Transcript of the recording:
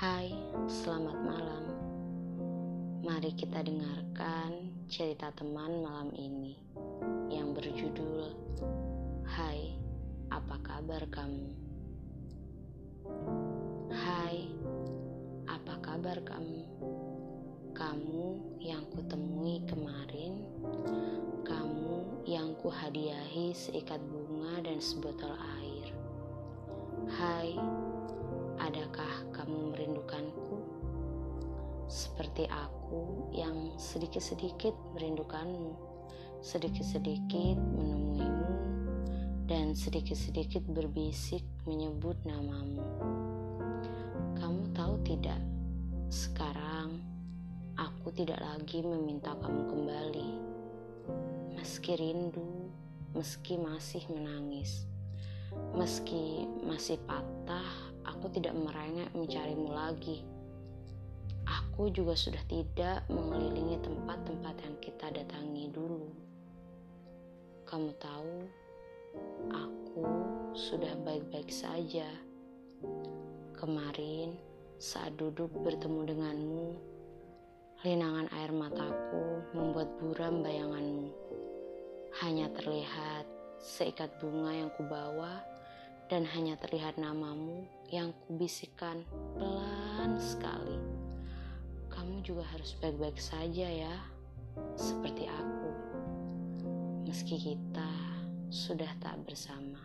Hai, selamat malam. Mari kita dengarkan cerita teman malam ini yang berjudul "Hai, apa kabar kamu?" Hai, apa kabar kamu? Kamu yang kutemui kemarin, kamu yang kuhadiahi seikat bunga dan sebotol air Seperti aku yang sedikit-sedikit merindukanmu, sedikit-sedikit menemuimu, dan sedikit-sedikit berbisik menyebut namamu. Kamu tahu tidak, sekarang aku tidak lagi meminta kamu kembali. Meski rindu, meski masih menangis, meski masih patah, aku tidak merengek mencarimu lagi aku juga sudah tidak mengelilingi tempat-tempat yang kita datangi dulu. Kamu tahu, aku sudah baik-baik saja. Kemarin, saat duduk bertemu denganmu, linangan air mataku membuat buram bayanganmu. Hanya terlihat seikat bunga yang kubawa dan hanya terlihat namamu yang kubisikkan pelan sekali juga harus baik-baik saja ya, seperti aku. Meski kita sudah tak bersama.